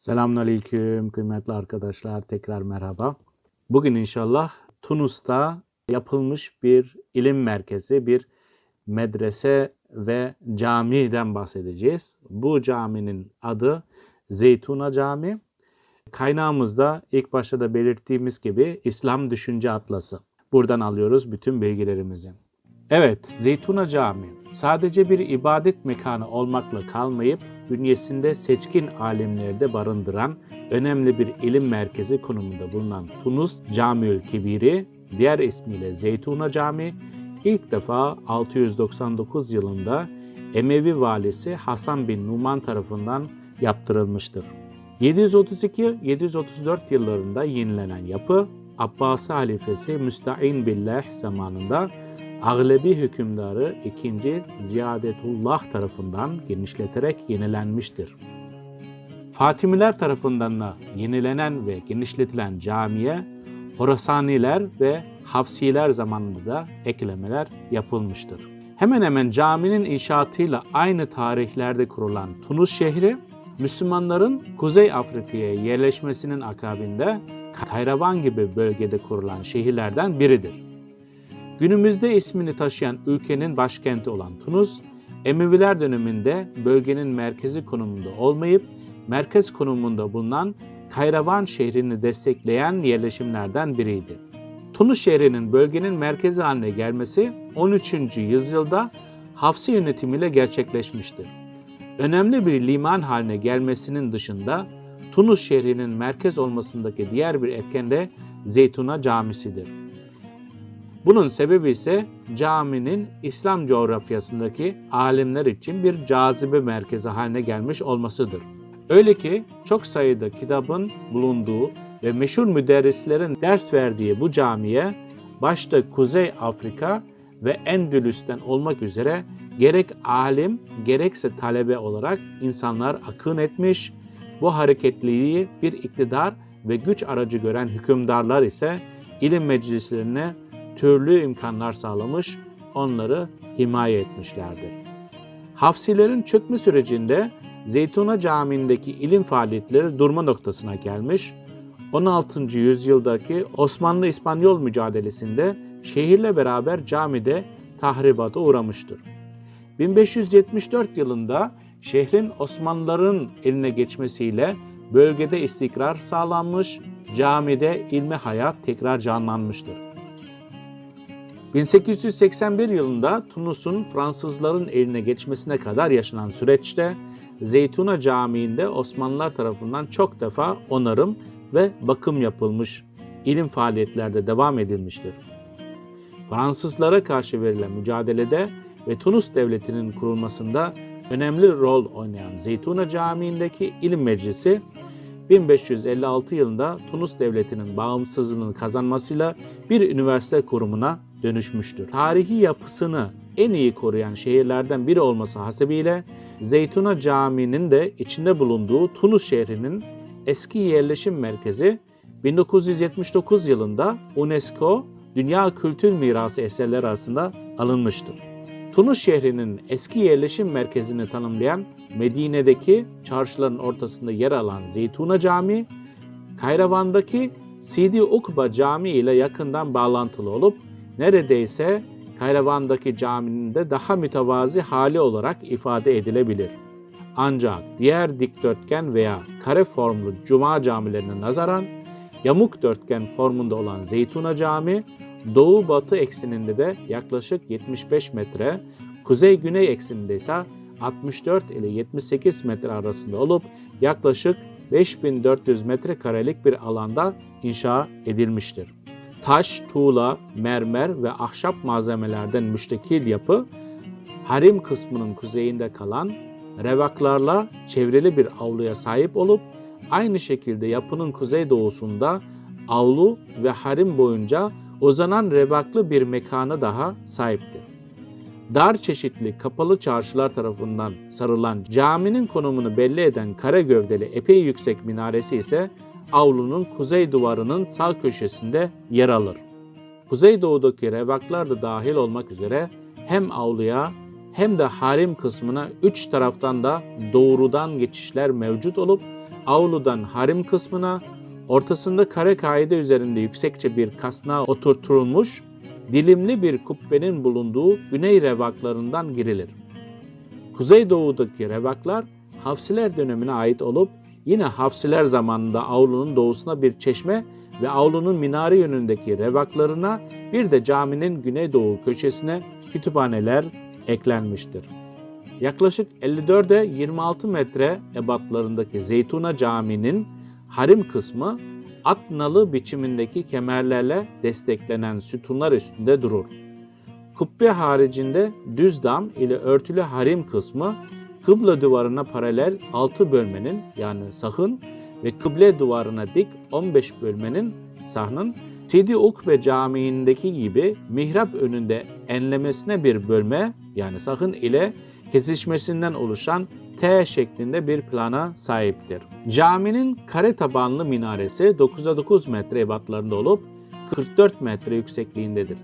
Selamünaleyküm kıymetli arkadaşlar tekrar merhaba. Bugün inşallah Tunus'ta yapılmış bir ilim merkezi, bir medrese ve camiden bahsedeceğiz. Bu caminin adı Zeytuna Cami. Kaynağımızda ilk başta da belirttiğimiz gibi İslam Düşünce Atlası. Buradan alıyoruz bütün bilgilerimizi. Evet, Zeytuna Cami sadece bir ibadet mekanı olmakla kalmayıp bünyesinde seçkin alimleri de barındıran önemli bir ilim merkezi konumunda bulunan Tunus Camiül Kibiri, diğer ismiyle Zeytuna Cami, ilk defa 699 yılında Emevi valisi Hasan bin Numan tarafından yaptırılmıştır. 732-734 yıllarında yenilenen yapı, Abbasi halifesi Müsta'in Billah zamanında Aglebi hükümdarı 2. Ziyadetullah tarafından genişleterek yenilenmiştir. Fatimiler tarafından da yenilenen ve genişletilen camiye Horasaniler ve Hafsiler zamanında da eklemeler yapılmıştır. Hemen hemen caminin inşaatıyla aynı tarihlerde kurulan Tunus şehri, Müslümanların Kuzey Afrika'ya yerleşmesinin akabinde Kayravan gibi bölgede kurulan şehirlerden biridir. Günümüzde ismini taşıyan ülkenin başkenti olan Tunus, Emeviler döneminde bölgenin merkezi konumunda olmayıp merkez konumunda bulunan Kayravan şehrini destekleyen yerleşimlerden biriydi. Tunus şehrinin bölgenin merkezi haline gelmesi 13. yüzyılda Hafsi yönetimiyle gerçekleşmiştir. Önemli bir liman haline gelmesinin dışında Tunus şehrinin merkez olmasındaki diğer bir etken de Zeytuna Camisi'dir. Bunun sebebi ise caminin İslam coğrafyasındaki alimler için bir cazibe merkezi haline gelmiş olmasıdır. Öyle ki çok sayıda kitabın bulunduğu ve meşhur müderrislerin ders verdiği bu camiye başta Kuzey Afrika ve Endülüs'ten olmak üzere gerek alim gerekse talebe olarak insanlar akın etmiş, bu hareketliliği bir iktidar ve güç aracı gören hükümdarlar ise ilim meclislerine türlü imkanlar sağlamış, onları himaye etmişlerdir. Hafsilerin çökme sürecinde Zeytuna Camii'ndeki ilim faaliyetleri durma noktasına gelmiş, 16. yüzyıldaki Osmanlı-İspanyol mücadelesinde şehirle beraber camide tahribata uğramıştır. 1574 yılında şehrin Osmanlıların eline geçmesiyle bölgede istikrar sağlanmış, camide ilmi hayat tekrar canlanmıştır. 1881 yılında Tunus'un Fransızların eline geçmesine kadar yaşanan süreçte Zeytuna Camii'nde Osmanlılar tarafından çok defa onarım ve bakım yapılmış, ilim faaliyetlerde devam edilmiştir. Fransızlara karşı verilen mücadelede ve Tunus Devleti'nin kurulmasında önemli rol oynayan Zeytuna Camii'ndeki ilim meclisi 1556 yılında Tunus Devleti'nin bağımsızlığını kazanmasıyla bir üniversite kurumuna dönüşmüştür. Tarihi yapısını en iyi koruyan şehirlerden biri olması hasebiyle Zeytuna Camii'nin de içinde bulunduğu Tunus şehrinin eski yerleşim merkezi 1979 yılında UNESCO Dünya Kültür Mirası eserleri arasında alınmıştır. Tunus şehrinin eski yerleşim merkezini tanımlayan Medine'deki çarşıların ortasında yer alan Zeytuna Camii, Kayravan'daki Sidi Ukba Camii ile yakından bağlantılı olup neredeyse Kayravan'daki caminin de daha mütevazi hali olarak ifade edilebilir. Ancak diğer dikdörtgen veya kare formlu cuma camilerine nazaran yamuk dörtgen formunda olan Zeytuna Cami, doğu-batı ekseninde de yaklaşık 75 metre, kuzey-güney ekseninde ise 64 ile 78 metre arasında olup yaklaşık 5400 metrekarelik bir alanda inşa edilmiştir. Taş, tuğla, mermer ve ahşap malzemelerden müştekil yapı, harim kısmının kuzeyinde kalan revaklarla çevrili bir avluya sahip olup aynı şekilde yapının kuzeydoğusunda avlu ve harim boyunca uzanan revaklı bir mekana daha sahiptir. Dar çeşitli kapalı çarşılar tarafından sarılan caminin konumunu belli eden kare gövdeli epey yüksek minaresi ise avlunun kuzey duvarının sağ köşesinde yer alır. Kuzeydoğudaki revaklar da dahil olmak üzere hem avluya hem de harim kısmına üç taraftan da doğrudan geçişler mevcut olup avludan harim kısmına, ortasında kare kaide üzerinde yüksekçe bir kasnağa oturtulmuş dilimli bir kubbenin bulunduğu güney revaklarından girilir. Kuzeydoğudaki revaklar Hafsiler dönemine ait olup yine Hafsiler zamanında avlunun doğusuna bir çeşme ve avlunun minare yönündeki revaklarına bir de caminin güneydoğu köşesine kütüphaneler eklenmiştir. Yaklaşık 54'e 26 metre ebatlarındaki Zeytuna Camii'nin harim kısmı at nalı biçimindeki kemerlerle desteklenen sütunlar üstünde durur. Kubbe haricinde düz dam ile örtülü harim kısmı kıble duvarına paralel 6 bölmenin yani sahın ve kıble duvarına dik 15 bölmenin sahnın Sidi Ukbe Camii'ndeki gibi mihrap önünde enlemesine bir bölme yani sahın ile kesişmesinden oluşan T şeklinde bir plana sahiptir. Caminin kare tabanlı minaresi 9'a 9 metre ebatlarında olup 44 metre yüksekliğindedir.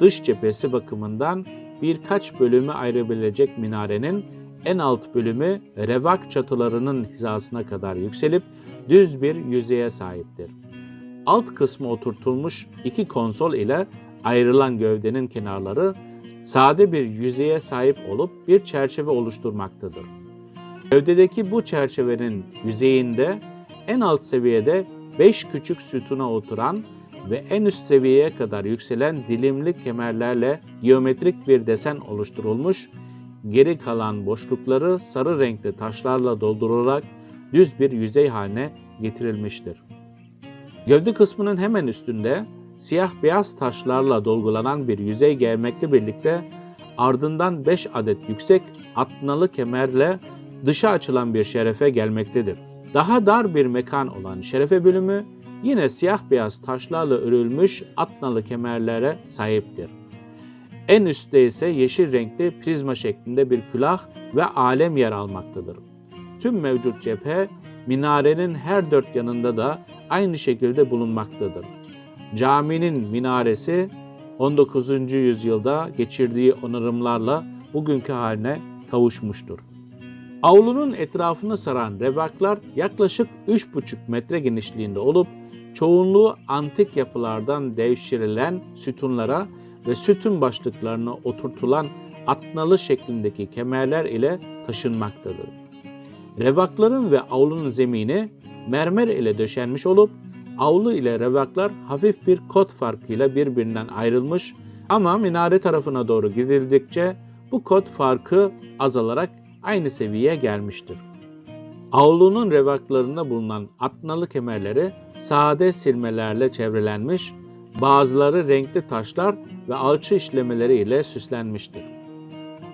Dış cephesi bakımından birkaç bölümü ayırabilecek minarenin en alt bölümü revak çatılarının hizasına kadar yükselip düz bir yüzeye sahiptir. Alt kısmı oturtulmuş iki konsol ile ayrılan gövdenin kenarları sade bir yüzeye sahip olup bir çerçeve oluşturmaktadır. Gövdedeki bu çerçevenin yüzeyinde en alt seviyede 5 küçük sütuna oturan ve en üst seviyeye kadar yükselen dilimli kemerlerle geometrik bir desen oluşturulmuş, geri kalan boşlukları sarı renkli taşlarla doldurularak düz bir yüzey haline getirilmiştir. Gövde kısmının hemen üstünde siyah beyaz taşlarla dolgulanan bir yüzey gelmekle birlikte ardından 5 adet yüksek atnalı kemerle dışa açılan bir şerefe gelmektedir. Daha dar bir mekan olan şerefe bölümü yine siyah beyaz taşlarla örülmüş atnalı kemerlere sahiptir. En üstte ise yeşil renkli prizma şeklinde bir külah ve alem yer almaktadır. Tüm mevcut cephe minarenin her dört yanında da aynı şekilde bulunmaktadır. Caminin minaresi 19. yüzyılda geçirdiği onarımlarla bugünkü haline kavuşmuştur. Avlunun etrafını saran revaklar yaklaşık 3,5 metre genişliğinde olup çoğunluğu antik yapılardan devşirilen sütunlara ve sütun başlıklarına oturtulan atnalı şeklindeki kemerler ile taşınmaktadır. Revakların ve avlunun zemini mermer ile döşenmiş olup avlu ile revaklar hafif bir kot farkıyla birbirinden ayrılmış ama minare tarafına doğru gidildikçe bu kot farkı azalarak aynı seviyeye gelmiştir. Avlunun revaklarında bulunan atnalı kemerleri sade silmelerle çevrelenmiş, bazıları renkli taşlar ve alçı işlemeleri ile süslenmiştir.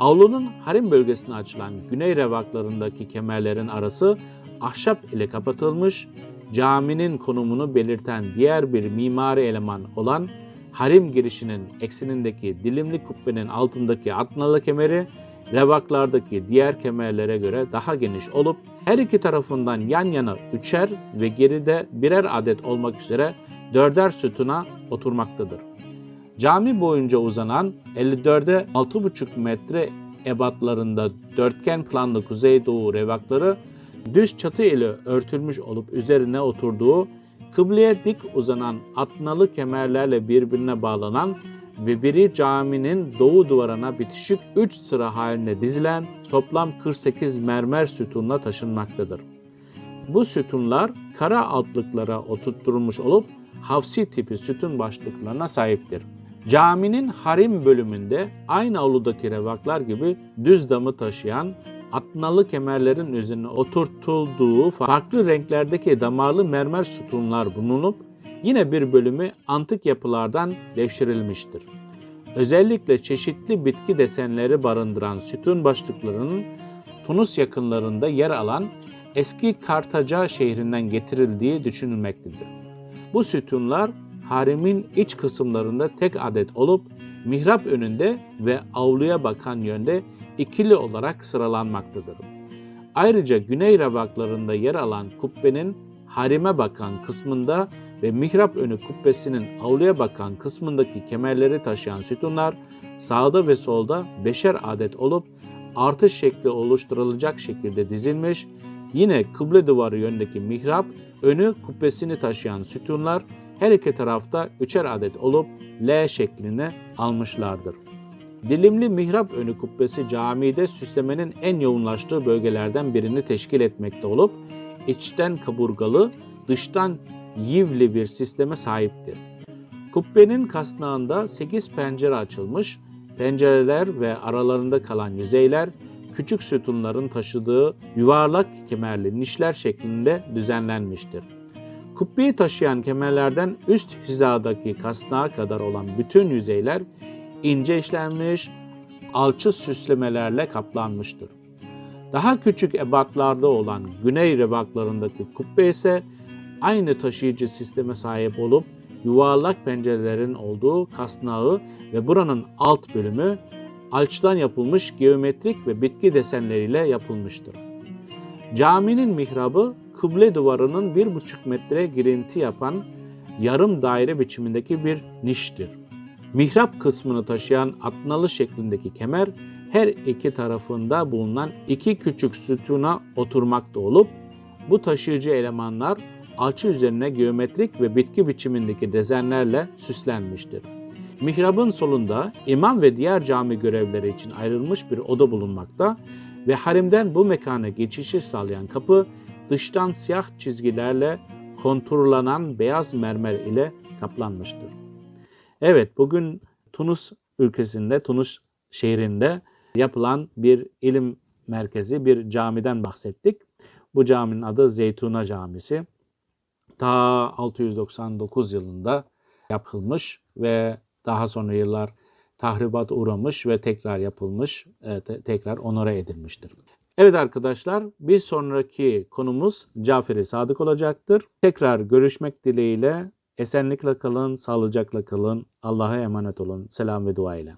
Avlunun harim bölgesine açılan güney revaklarındaki kemerlerin arası ahşap ile kapatılmış, caminin konumunu belirten diğer bir mimari eleman olan harim girişinin eksenindeki dilimli kubbenin altındaki atnalı kemeri revaklardaki diğer kemerlere göre daha geniş olup her iki tarafından yan yana üçer ve geride birer adet olmak üzere dörder sütuna oturmaktadır. Cami boyunca uzanan 54'e 6,5 metre ebatlarında dörtgen planlı kuzeydoğu revakları düz çatı ile örtülmüş olup üzerine oturduğu kıbleye dik uzanan atnalı kemerlerle birbirine bağlanan ve biri caminin doğu duvarına bitişik 3 sıra halinde dizilen toplam 48 mermer sütunla taşınmaktadır. Bu sütunlar kara altlıklara oturtturulmuş olup hafsi tipi sütun başlıklarına sahiptir. Caminin harim bölümünde aynı avludaki revaklar gibi düz damı taşıyan atnalı kemerlerin üzerine oturtulduğu farklı renklerdeki damarlı mermer sütunlar bulunup yine bir bölümü antik yapılardan devşirilmiştir. Özellikle çeşitli bitki desenleri barındıran sütun başlıklarının Tunus yakınlarında yer alan eski Kartaca şehrinden getirildiği düşünülmektedir. Bu sütunlar haremin iç kısımlarında tek adet olup mihrap önünde ve avluya bakan yönde ikili olarak sıralanmaktadır. Ayrıca güney revaklarında yer alan kubbenin harime bakan kısmında ve mihrap önü kubbesinin avluya bakan kısmındaki kemerleri taşıyan sütunlar sağda ve solda beşer adet olup artış şekli oluşturulacak şekilde dizilmiş, Yine kıble duvarı yönündeki mihrap, önü kubbesini taşıyan sütunlar her iki tarafta üçer adet olup L şeklini almışlardır. Dilimli mihrap önü kubbesi camide süslemenin en yoğunlaştığı bölgelerden birini teşkil etmekte olup içten kaburgalı, dıştan yivli bir sisteme sahiptir. Kubbenin kasnağında 8 pencere açılmış, pencereler ve aralarında kalan yüzeyler küçük sütunların taşıdığı yuvarlak kemerli nişler şeklinde düzenlenmiştir. Kubbeyi taşıyan kemerlerden üst hizadaki kasnağa kadar olan bütün yüzeyler ince işlenmiş, alçı süslemelerle kaplanmıştır. Daha küçük ebatlarda olan güney revaklarındaki kubbe ise aynı taşıyıcı sisteme sahip olup yuvarlak pencerelerin olduğu kasnağı ve buranın alt bölümü alçıdan yapılmış geometrik ve bitki desenleriyle yapılmıştır. Caminin mihrabı kıble duvarının bir buçuk metre girinti yapan yarım daire biçimindeki bir niştir. Mihrap kısmını taşıyan atnalı şeklindeki kemer her iki tarafında bulunan iki küçük sütuna oturmakta olup bu taşıyıcı elemanlar alçı üzerine geometrik ve bitki biçimindeki dezenlerle süslenmiştir. Mihrabın solunda imam ve diğer cami görevleri için ayrılmış bir oda bulunmakta ve haremden bu mekana geçişi sağlayan kapı dıştan siyah çizgilerle konturlanan beyaz mermer ile kaplanmıştır. Evet bugün Tunus ülkesinde, Tunus şehrinde yapılan bir ilim merkezi, bir camiden bahsettik. Bu caminin adı Zeytuna Camisi. Ta 699 yılında yapılmış ve daha sonra yıllar tahribat uğramış ve tekrar yapılmış, e, te- tekrar onore edilmiştir. Evet arkadaşlar bir sonraki konumuz Caferi Sadık olacaktır. Tekrar görüşmek dileğiyle esenlikle kalın, sağlıcakla kalın, Allah'a emanet olun. Selam ve dua ile.